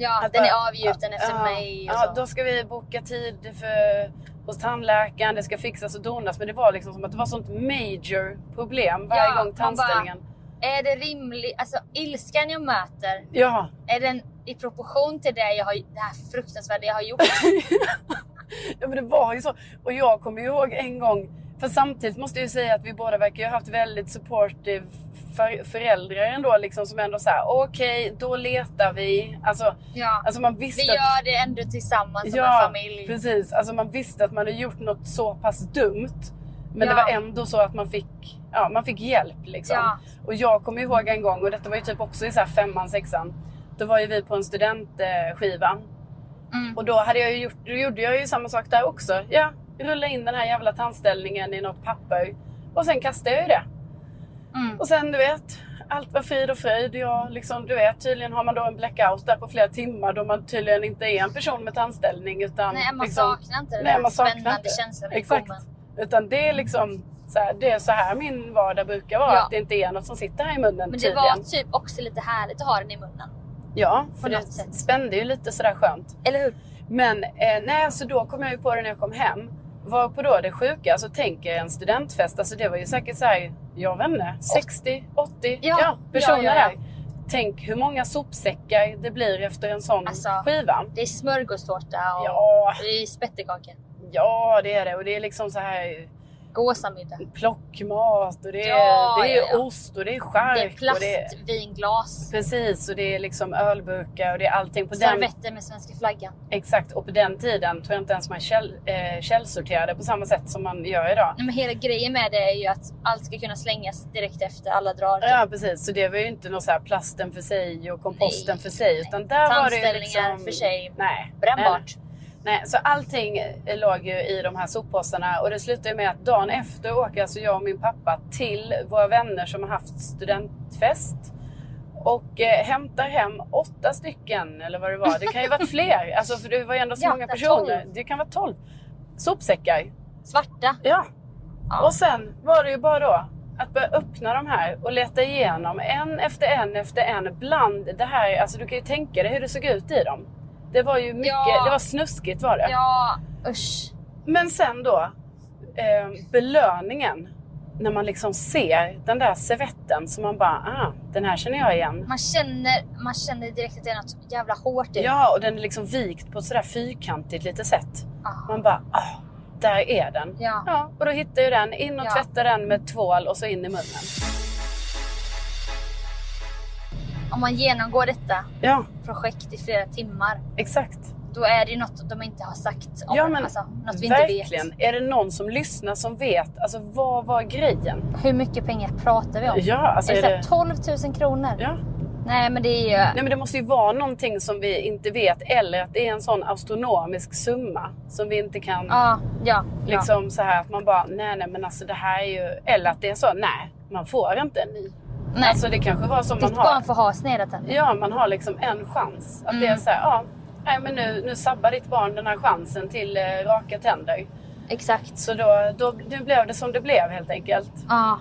Ja, Att den bara- är avgjuten efter ja, mig Ja, då ska vi boka tid för, hos tandläkaren, det ska fixas och donas. Men det var liksom som att det var sånt major problem varje Ja, gång tandställningen. Är det rimligt? Alltså ilskan jag möter, Ja, är den i proportion till det, jag har, det här fruktansvärda jag har gjort? ja, men det var ju så. Och jag kommer ihåg en gång, för samtidigt måste jag ju säga att vi båda verkar ha haft väldigt supportive för, föräldrar ändå. Liksom, som ändå såhär, okej, då letar vi. Alltså, Ja. alltså man Vi visste att... gör det ändå tillsammans som en Ja, familj. precis. Alltså man visste att man hade gjort något så pass dumt. Men Ja. det var ändå så att man fick, ja, man fick hjälp. Liksom. Ja. Och jag kommer ihåg en gång, och detta var ju typ också i så här femman, sexan. Då var ju vi på en studentskiva. Mm. Och då, hade jag ju gjort, då gjorde jag ju samma sak där också. Ja, rulla in den här jävla tandställningen i något papper. Och sen kastade jag ju det. Mm. Och sen du vet, allt var frid och fröjd. Jag, liksom, du vet, tydligen har man då en blackout där på flera timmar då man tydligen inte är en person med tandställning. Utan Nej, man liksom, saknar inte den nej, där man saknar spännande inte. känslan Exakt. gommen. Utan det är liksom så här, det är så här min vardag brukar vara. Ja. Att det inte är något som sitter här i munnen Men det tydligen. var typ också lite härligt att ha den i munnen. Ja, för det sätt. spände ju lite sådär skönt. Eller hur? Men eh, nej, så då kom jag ju på det när jag kom hem. Var på då det sjuka, alltså tänk er en studentfest. Alltså det var ju säkert såhär, jag vet inte, 60, 80 Ja, ja, personer ja. där. Tänk hur många sopsäckar det blir efter en sån Alltså, skiva. Det är smörgåstårta och Ja. det är spettekaka. Ja, det är det. Och det är liksom så här Gåsamiddag. plockmat och det är, Ja, det är ja, ja. ost och det är chark. Det är plastvinglas. precis, och det är liksom ölburkar och det är allting på den Servetter med svenska flaggan. Exakt, och på den tiden tror jag inte ens man käll, eh, källsorterade på samma sätt som man gör idag. Nej, men hela grejen med det är ju att allt ska kunna slängas direkt efter alla drar. Ja precis, så det var ju inte någon så här plasten för sig och komposten Nej, för sig. Utan där var det liksom... för sig. Nej. Brännbart. Nej, nej, så allting låg ju i de här soppåsarna och det slutade med att dagen efter åker alltså jag och min pappa till våra vänner som har haft studentfest. Och eh, hämtar hem åtta stycken, eller vad det var. Det kan ju varit fler, alltså, för det var ju ändå så Ja, många personer. Det kan vara tolv sopsäckar. Svarta. Ja. Ja. Och sen var det ju bara då att börja öppna de här och leta igenom en efter en efter en bland det här. Alltså du kan ju tänka dig hur det såg ut i dem. Det var ju mycket, Ja. det var snuskigt var det. Ja, usch. Men sen då, eh, belöningen. När man liksom ser den där servetten som man bara, ah, den här känner jag igen. Man känner, man känner direkt att det är något jävla hårt i. Ja, och den är liksom vikt på ett sådär fyrkantigt litet sätt. Ah. Man bara, ah, där är den. Ja. ja och då hittar jag den, in och Ja. tvättar den med tvål och så in i munnen. Om man genomgår detta Ja, projekt i flera timmar, exakt. då är det ju något de inte har sagt. Om, Ja, men alltså, något vi inte verkligen. vet. Är det någon som lyssnar som vet, alltså vad var grejen? Hur mycket pengar pratar vi om? Ja, alltså är det, är det... 12 000 kronor? Ja. Nej, men det är ju... Nej men det måste ju vara någonting som vi inte vet eller att det är en sån astronomisk summa som vi inte kan Ja, ja. liksom så här att man bara nej nej men alltså det här är ju eller att det är så nej man får inte en ny. Nej, Alltså det kanske var som ditt man har. barn får ha sneda tänder. Ja man har liksom en chans. Att det Mm. är så här ja nej men nu, nu sabbar ditt barn den här chansen till eh, raka tänder. Exakt. Så då, då, nu blev det som det blev helt enkelt. Ja,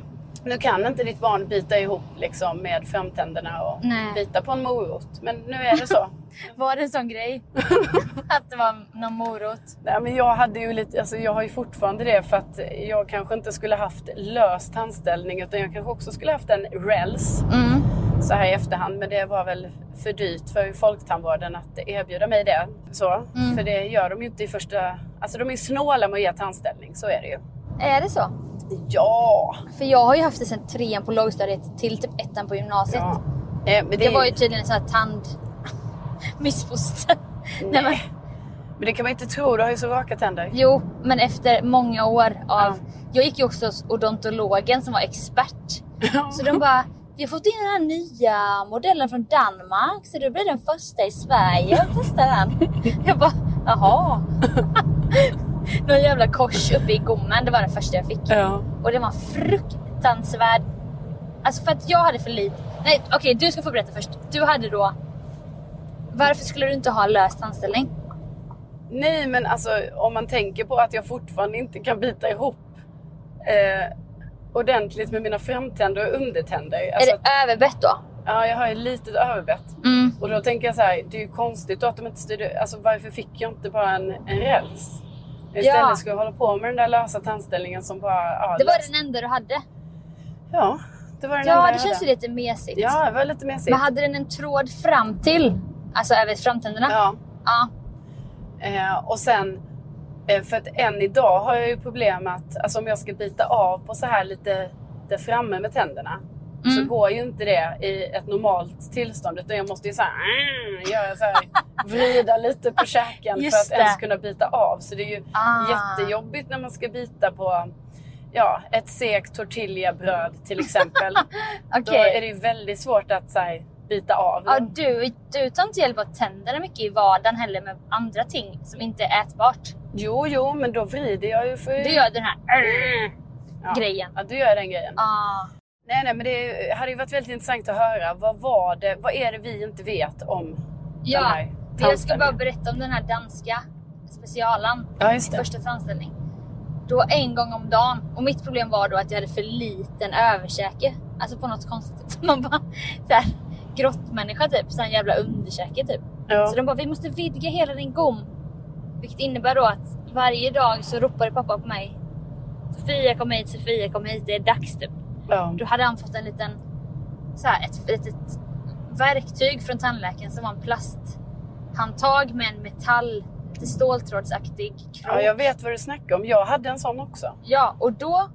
Nu kan inte ditt barn bita ihop liksom med framtänderna och Nej. bita på en morot. Men nu är det så. var det en sån grej? att det var någon morot? Nej, men jag, hade ju lite, alltså jag har ju fortfarande det för att jag kanske inte skulle haft lös tandställning utan jag kanske också skulle haft en räls Mm. så här i efterhand. Men det var väl för dyrt för Folktandvården att erbjuda mig det. Så, Mm. För det gör de ju inte i första... Alltså de är snåla med att ge tandställning, så är det ju. Är det så? Ja. För jag har ju haft det sen trean på lågstadiet till typ ettan på gymnasiet. ja. Eh, det, Det var ju tydligen en sån här tand... missfoster. Nej. men, men det kan man inte tro, du har ju så raka tänder. jo, men efter många år av... Ja. Jag gick ju också hos odontologen som var expert. Så de bara, vi har fått in den här nya modellen från Danmark så du blir den första i Sverige att testa den. Jag bara, jaha. Någon jävla kors uppe i gommen, det var det första jag fick. Ja. Och det var fruktansvärd. Alltså för att jag hade för lite. Nej okej du ska få berätta först. Du hade då. Varför skulle du inte ha löst anställning? Nej men alltså om man tänker på att jag fortfarande inte kan bita ihop eh, ordentligt med mina framtänder och undertänder. Alltså, är det överbett då? Ja, jag har ju litet överbett. Mm. Och då tänker jag så här, det är ju konstigt då att de inte styrde, alltså varför fick jag inte bara en, en räls? Istället Ja. ska jag hålla på med den där lösa tandställningen som bara... Ja, Det var lös- den enda du hade. Ja, det var den Ja enda det jag känns ju lite mesigt. Ja, det var lite mesigt. Men hade den en tråd fram till? Alltså över framtänderna? Ja. Ja. Eh, och sen, eh, för att än idag har jag ju problem att alltså, om jag ska bita av på så här lite där framme med tänderna så Mm. går ju inte det i ett normalt tillstånd utan jag måste ju så här, mm, göra så här vrida lite på käken Just för att ens det. kunna bita av. Så det är ju Ah. jättejobbigt när man ska bita på ja, ett segt tortillabröd till exempel. Då Okej. är det ju väldigt svårt att så här, bita av. Ja, du, du tar inte hjälp av tänderna mycket i vardagen heller med andra ting som inte är ätbart. Jo, jo, men då vrider jag ju för... Du gör den här Ja. grejen. Ja, du gör den grejen. Ah. Nej, nej, men det hade ju varit väldigt intressant att höra. Vad var det, vad är det vi inte vet om den Ja, här jag ska bara berätta om den här danska specialen. Ja, just det. Första tandställning. Då en gång om dagen. Och mitt problem var då att jag hade för liten överkäke. Alltså på något konstigt sätt. Man bara såhär grottmänniska typ. Sån jävla underkäke typ. Ja. Så de bara, vi måste vidga hela din gom. Vilket innebär då att varje dag så ropade pappa på mig. Sofia kom hit, Sofia kom hit, det är dags typ. Ja. Då hade han fått en liten, så här, ett litet verktyg från tandläkaren som var en plasthandtag med en metall, lite ståltrådsaktig krok. ja, jag vet vad du snackar om. Jag hade en sån också. Ja, och då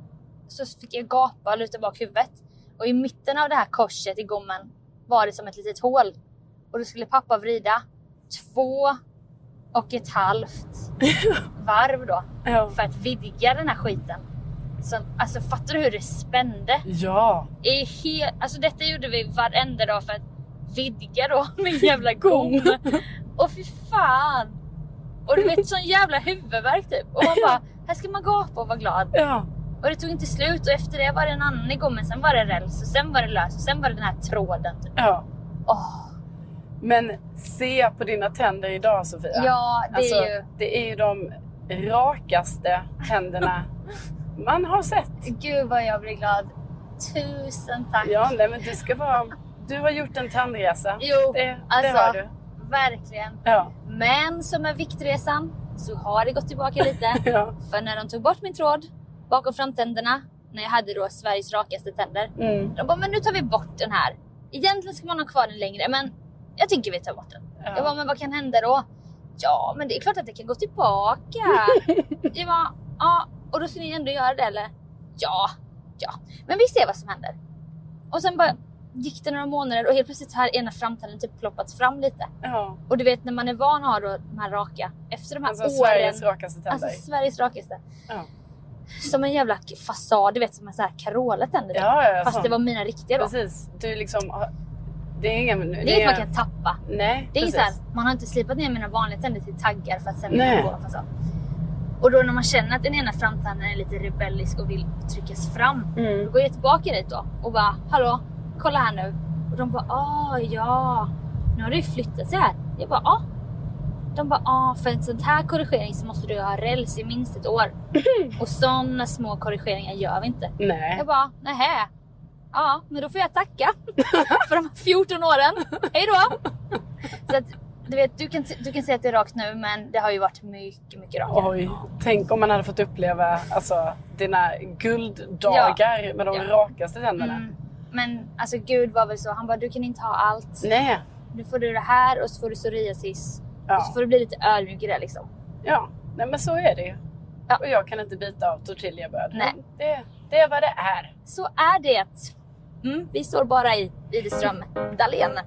så fick jag gapa och luta bak huvudet. Och i mitten av det här korset i gommen var det som ett litet hål. Och då skulle pappa vrida två och ett halvt varv då. Ja. För att vidga den här skiten. Så, alltså fattar du hur det spände? Ja. I he- alltså detta gjorde vi varenda dag för att vidga då min jävla gom. Och fy fan! Och du vet sån jävla huvudvärk typ. Och man bara, här ska man gapa och vara glad. Ja. Och det tog inte slut och efter det var det en annan i gommen, sen var det räls och sen var det lös och sen var det den här tråden. Typ. ja. Åh, Men se på dina tänder idag Sofia. ja, det alltså, är ju... det är ju de rakaste tänderna man har sett. Gud vad jag blir glad. Tusen tack. Ja, nej, men du ska vara... Du har gjort en tandresa. Jo, det, alltså, det har du. verkligen. Ja. Men som med viktresan så har det gått tillbaka lite. Ja. För när de tog bort min tråd bakom framtänderna, när jag hade då Sveriges rakaste tänder. Mm. De bara, men nu tar vi bort den här. Egentligen ska man ha kvar den längre, men jag tycker vi tar bort den. Ja. Jag bara, men vad kan hända då? Ja, men det är klart att det kan gå tillbaka. jag bara, ja, och då ska ni ändå göra det eller? Ja, ja, men vi ser vad som händer. Och sen bara gick det några månader och helt plötsligt har ena framtanden typ ploppat fram lite. ja. Och du vet när man är van att ha då de här raka, efter de här Alltså åren. Sveriges rakaste tänder. Alltså Sveriges rakaste. Ja. Som en jävla fasad, du vet som en sån här Carola-tänder. typ. Ja, ja, Fast sån. det var mina riktiga då. Precis. Du liksom... Det är ingen... Det är inget man kan tappa. Nej, Det är inget precis. så här, man har inte slipat ner mina vanliga tänder till taggar för att sen gå. Och då när man känner att den ena framtanden är lite rebellisk och vill tryckas fram. Mm. Då går jag tillbaka dit då och bara hallå, kolla här nu. Och de bara ah ja, nu har ju flyttat sig här. Jag bara ah. De bara ah, för en sån här korrigering så måste du ha räls i minst ett år. Och sådana små korrigeringar gör vi inte. Nej. Jag bara nähä. Ja, men då får jag tacka för de här 14 åren. Hej då! Så att, du vet, du kan, du kan säga att det är rakt nu, men det har ju varit mycket, mycket rakare. Oj, tänk om man hade fått uppleva alltså, dina gulddagar med de Ja. rakaste tänderna. Mm. Men alltså Gud var väl så, han bara du kan inte ha allt. Nej. Nu får du det här och så får du psoriasis. Ja. Och så får du bli lite ödmjuk i det liksom. Ja, nej men så är det ju. Ja. Och jag kan inte bita av tortillabröd. Nej. Det, Det är vad det är. Så är det. Mm, vi står bara i Widerström Dahlén.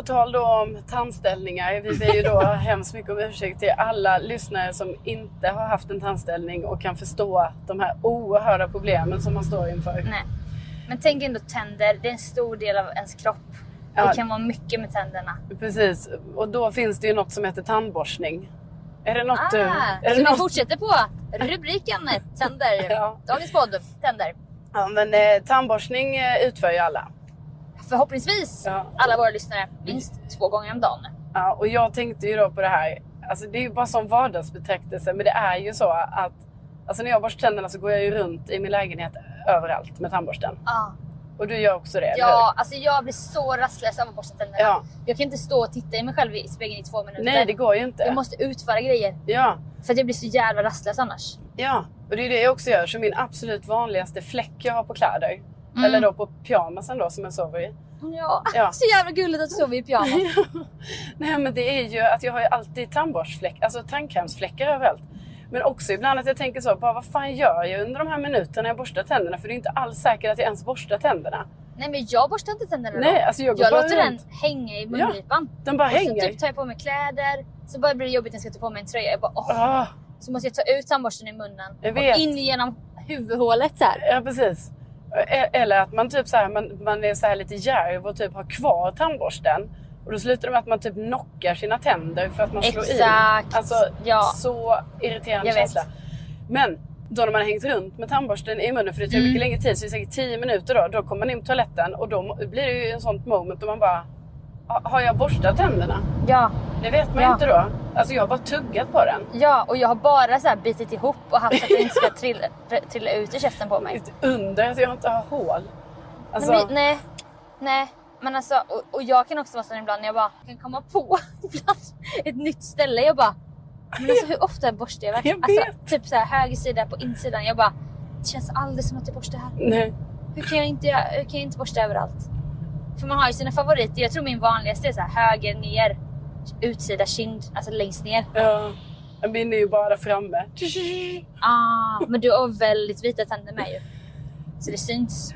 På tal då om tandställningar. Vi ber ju då hemskt mycket om ursäkt till alla lyssnare som inte har haft en tandställning och kan förstå de här oerhörda problemen som man står inför. Nej. Men tänk ändå tänder, det är en stor del av ens kropp. Ja. Det kan vara mycket med tänderna. Precis, och då finns det ju något som heter tandborstning. Är det något du... Ah, Är så det vi något... fortsätter på rubriken tänder. Ja. Dagens podd, tänder. Ja men eh, tandborstning eh, utför ju alla. Förhoppningsvis Ja. alla våra lyssnare minst två gånger om dagen. Ja, och jag tänkte ju då på det här. Alltså det är ju bara som vardagsbetraktelse men det är ju så att Alltså när jag borstar tänderna så går jag ju runt i min lägenhet överallt med tandborsten. Ah. Och du gör också det, Ja, alltså jag blir så rastlös av att borsta tänderna. Ja. Jag kan inte stå och titta i mig själv i spegeln i två minuter. Nej, det går ju inte. Jag måste utföra grejer. Ja, För att jag blir så jävla rastlös annars. ja. Och det är det jag också gör. Så min absolut vanligaste fläck jag har på kläder, Mm. eller då på pyjamasen då som jag sover i. Ja, Ja. så jävla gulligt att du sover i pyjamas. Nej men det är ju att jag har ju alltid tandborstfläck, alltså tandkrämsfläckar överallt. Men också ibland att jag tänker så, bara, vad fan gör jag under de här minuterna jag borstar tänderna? För det är inte alls säkert att jag ens borstar tänderna. Nej men jag borstar inte tänderna då. Nej, alltså jag går jag bara låter runt. den hänga i mungipan. De bara och så hänger. typ tar jag på mig kläder. Så bara blir det jobbigt när jag ska ta på mig en tröja. Jag bara, åh. Ah, Så måste jag ta ut tandborsten i munnen. Och in genom huvudhålet så här. ja precis. Eller att man typ så här, man, man är så här lite djärv och typ har kvar tandborsten. Och då slutar det med att man typ knockar sina tänder för att man slår i. Exakt. Alltså Ja. så irriterande Jag vet. känsla. Men då när man har hängt runt med tandborsten i munnen för det tar Mm. mycket längre tid, så det är säkert 10 minuter då. Då kommer man in på toaletten och då blir det ju en sånt moment då man bara "Ha- har jag borstat tänderna? Ja, Det vet man Ja. inte då. Alltså jag har bara tuggat på den. ja, och jag har bara så här bitit ihop och haft att det inte ska trilla, trilla ut i käften på mig. Ett under att jag inte har hål. Alltså, Men nej, nej. Men alltså, och, och jag kan också vara sån ibland när jag bara kan komma på ibland ett nytt ställe. Jag bara, men alltså hur ofta borstar jag verkligen? Alltså, typ så här höger sida på insidan. Jag bara, det känns aldrig som att jag borstar här. nej. Hur kan jag inte, hur kan jag inte borsta överallt? För man har ju sina favoriter. Jag tror min vanligaste är så här höger ner, utsida kind, alltså längst ner. Ja. Min är ju bara framme. Ah, men du har väldigt vita tänder med ju. Så det syns.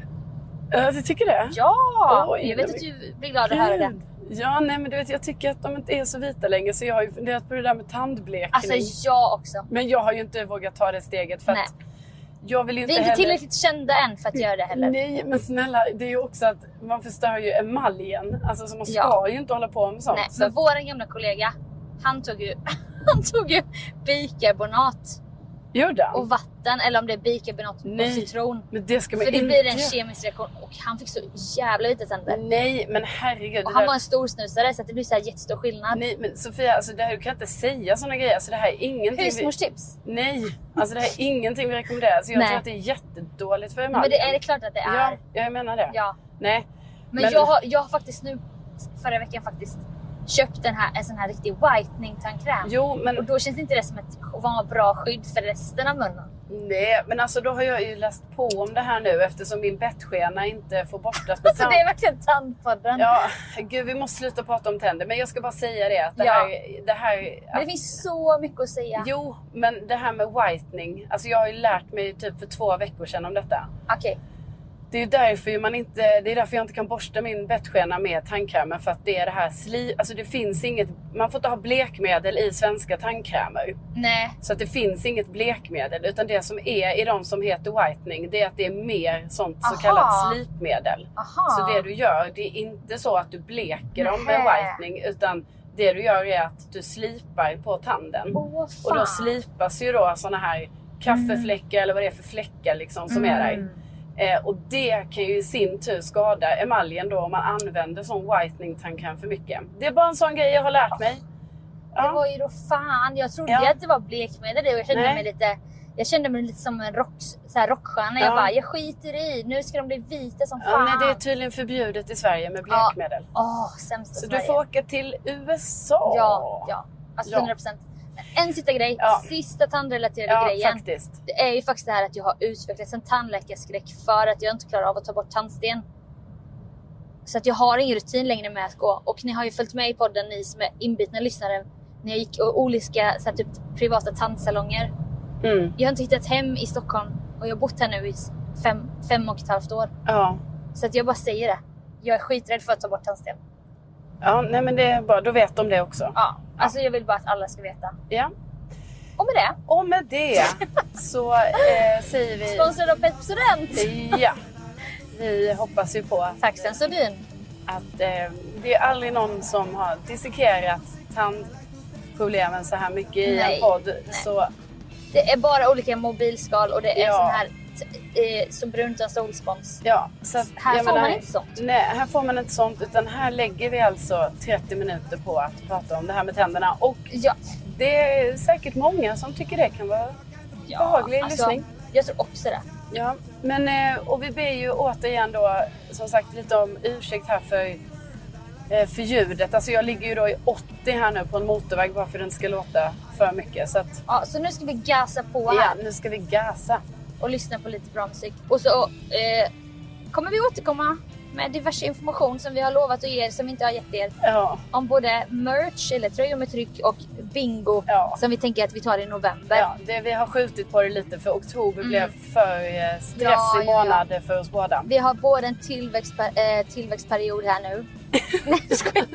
Ja, du tycker det? Ja! Oj, jag vet att du blir glad att höra det. Ja, nej men du vet jag tycker att de inte är så vita längre så jag har ju funderat på det där med tandblekning. Alltså jag också. Men jag har ju inte vågat ta det steget för Nej. att jag vill ju Vi inte är inte heller... tillräckligt kända än för att göra det heller. Nej men snälla det är ju också att man förstör ju emaljen. Alltså så man ska Ja. ju inte hålla på med sånt. Nej, så men att, våran gamla kollega, han tog ju, han tog ju bikarbonat gjorde han? och vatten eller om det är bikarbonat och Nej, citron. Men det ska man För det inte blir en kemisk reaktion och han fick så jävla vita tänder. Nej men herregud. Och han där- var en storsnusare så det blir så här jättestor skillnad. Nej men Sofia, alltså det här, du kan inte säga såna grejer. Alltså det här är ingenting vi... Husmorstips. Nej, alltså det här är ingenting vi rekommenderar. Så jag Nej. tror att det är jättedåligt för Men emaljen. det är det klart att det är. Ja, jag menar det. Ja. Nej. Men, Men- Jag, har, jag har faktiskt nu förra veckan faktiskt köpt den här, en sån här riktig whitening tandkräm. Jo, men, Och då känns inte det som ett bra skydd för resten av munnen. nej, men alltså då har jag ju läst på om det här nu eftersom min bettskena inte får borstas med Alltså tand. det är verkligen tandpodden. Ja, gud vi måste sluta prata om tänder. Men jag ska bara säga det att det Ja. här... Det här Men det finns så mycket att säga. Jo, men det här med whitening. Alltså jag har ju lärt mig typ för två veckor sedan om detta. Okej. Det är därför, man inte, det är därför jag inte kan borsta min bettskena med tandkrämen. För att det är det här sli... Alltså det finns inget... Man får inte ha blekmedel i svenska tandkrämer. Nej. Så att det finns inget blekmedel. Utan det som är i de som heter whitening, det är att det är mer sånt så Aha. kallat slipmedel. Aha. Så det du gör, det är inte så att du bleker dem med whitening. Utan det du gör är att du slipar på tanden. Fan. Och då slipas ju då såna här kaffefläckar eller vad det är för fläckar liksom som är där. Eh, och det kan ju i sin tur skada emaljen då om man använder sån whitening tandkräm för mycket. Det är bara en sån grej jag har lärt mig. Det Ja. var ju då fan. Jag trodde Ja. att det var blekmedel och jag kände Nej. mig lite jag kände mig lite som en rock, så här rockstjärna. Ja. Jag bara, jag skiter i. Nu ska de bli vita som Ja, fan. nej, det är tydligen förbjudet i Sverige med blekmedel. Åh, sämsta Så Sverige. du får åka till USA. Ja, ja. Alltså Ja. 100 procent. En sista grej. Ja. Sista tandrelaterade Ja, grejen. faktiskt. Det är ju faktiskt det här att jag har utvecklats en tandläkarskräck för att jag inte klarar av att ta bort tandsten. Så att jag har ingen rutin längre med att gå. Och ni har ju följt med i podden, ni som är inbitna lyssnare. När jag gick och olika så här, typ, privata tandsalonger. Mm. Jag har inte hittat hem i Stockholm och jag har bott här nu i fem, fem och ett halvt år. Ja. Så att jag bara säger det. Jag är skiträdd för att ta bort tandsten. Ja, nej men det är bra. Då vet de det också. Ja, alltså jag vill bara att alla ska veta. Ja. Och med det, Och med det så eh, säger vi... sponsrad av Pepsodent! Ja. Vi hoppas ju på Tack Sensodyne. att eh, det är aldrig någon som har dissekerat tandproblemen så här mycket i Nej, en podd. nej. Så Det är bara olika mobilskal och det är Ja. sån här eh, så brunt utan solspons. ja. Så att, Här får man inte sånt. Nej, här får man inte sånt. Utan här lägger vi alltså 30 minuter på att prata om det här med tänderna. Och Ja, det är säkert många som tycker det kan vara behaglig alltså, lyssning. jag tror också det. Ja, men eh, och vi ber ju återigen då som sagt lite om ursäkt här för, eh, för ljudet. Alltså jag ligger ju då i 80 här nu på en motorväg bara för att det inte ska låta för mycket. Så att Ja, så nu ska vi gasa på ja, här nu ska vi gasa. Och lyssna på lite bra musik. Och så eh, kommer vi återkomma med diverse information som vi har lovat att ge er som vi inte har gett er. Ja, Om både merch eller tröjor med tryck och bingo Ja. som vi tänker att vi tar i november. ja det, vi har skjutit på det lite för oktober blev för eh, stressig Mm. Ja, månad för oss båda. Vi har både en tillväxtper- eh, tillväxtperiod här nu. Nej, jag skojar.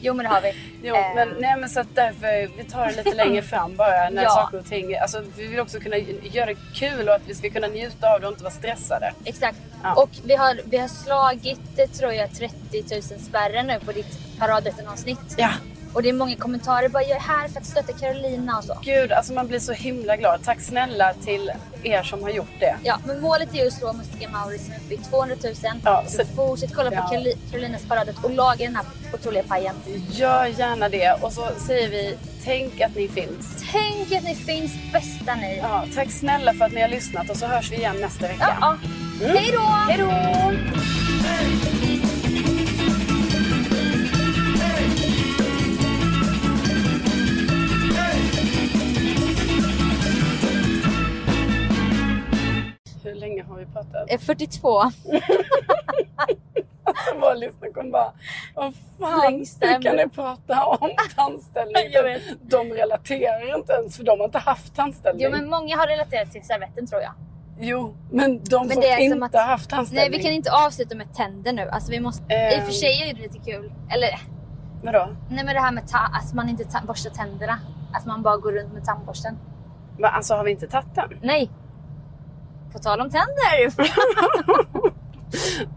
Jo men det har vi. Jo, Eh, men, nej, men så att därför vi tar det lite längre fram bara när Ja. saker och ting, alltså vi vill också kunna göra det kul och att vi ska kunna njuta av det och inte vara stressade. Exakt. Ja. Och vi har, vi har slagit, eh, tror jag, 30 000 spärren nu på ditt paradrätten-avsnitt. Ja, Och det är många kommentarer bara jag är här för att stötta Carolina och så. Gud, alltså man blir så himla glad. Tack snälla till er som har gjort det. Ja, men målet är ju att slå Mustika Mauri som är uppe i 200 000. Ja, så så- fortsätt kolla ja. på Caroli- Carolinas paradrätt och laga den här otroliga pajen. Gör gärna det. Och så säger vi, tänk att ni finns. Tänk att ni finns, bästa ni. Ja, tack snälla för att ni har lyssnat och så hörs vi igen nästa Ja, vecka. ja. Hej då! Hej då! Hur länge har vi pratat? Eh, 42. Alltså våra lyssnare kommer bara, vad fan, hur kan ni prata om tandställning? De relaterar inte ens för de har inte haft tandställning. Jo, men många har relaterat till servetten tror jag. Jo, men de Men som inte att- haft tandställning. Nej, vi kan inte avsluta med tänder nu. Alltså, vi måste... I och Ehm. för sig är det lite kul. Eller, Vadå? nej men det här med att man inte ta- borstar tänderna. Att man bara går runt med tandborsten. Men alltså har vi inte tagit den? Nej. På tal om tänder.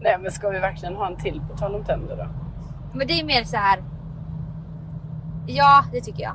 Nej men ska vi verkligen ha en till på tal om tänder då? men det är mer så här. Ja, det tycker jag.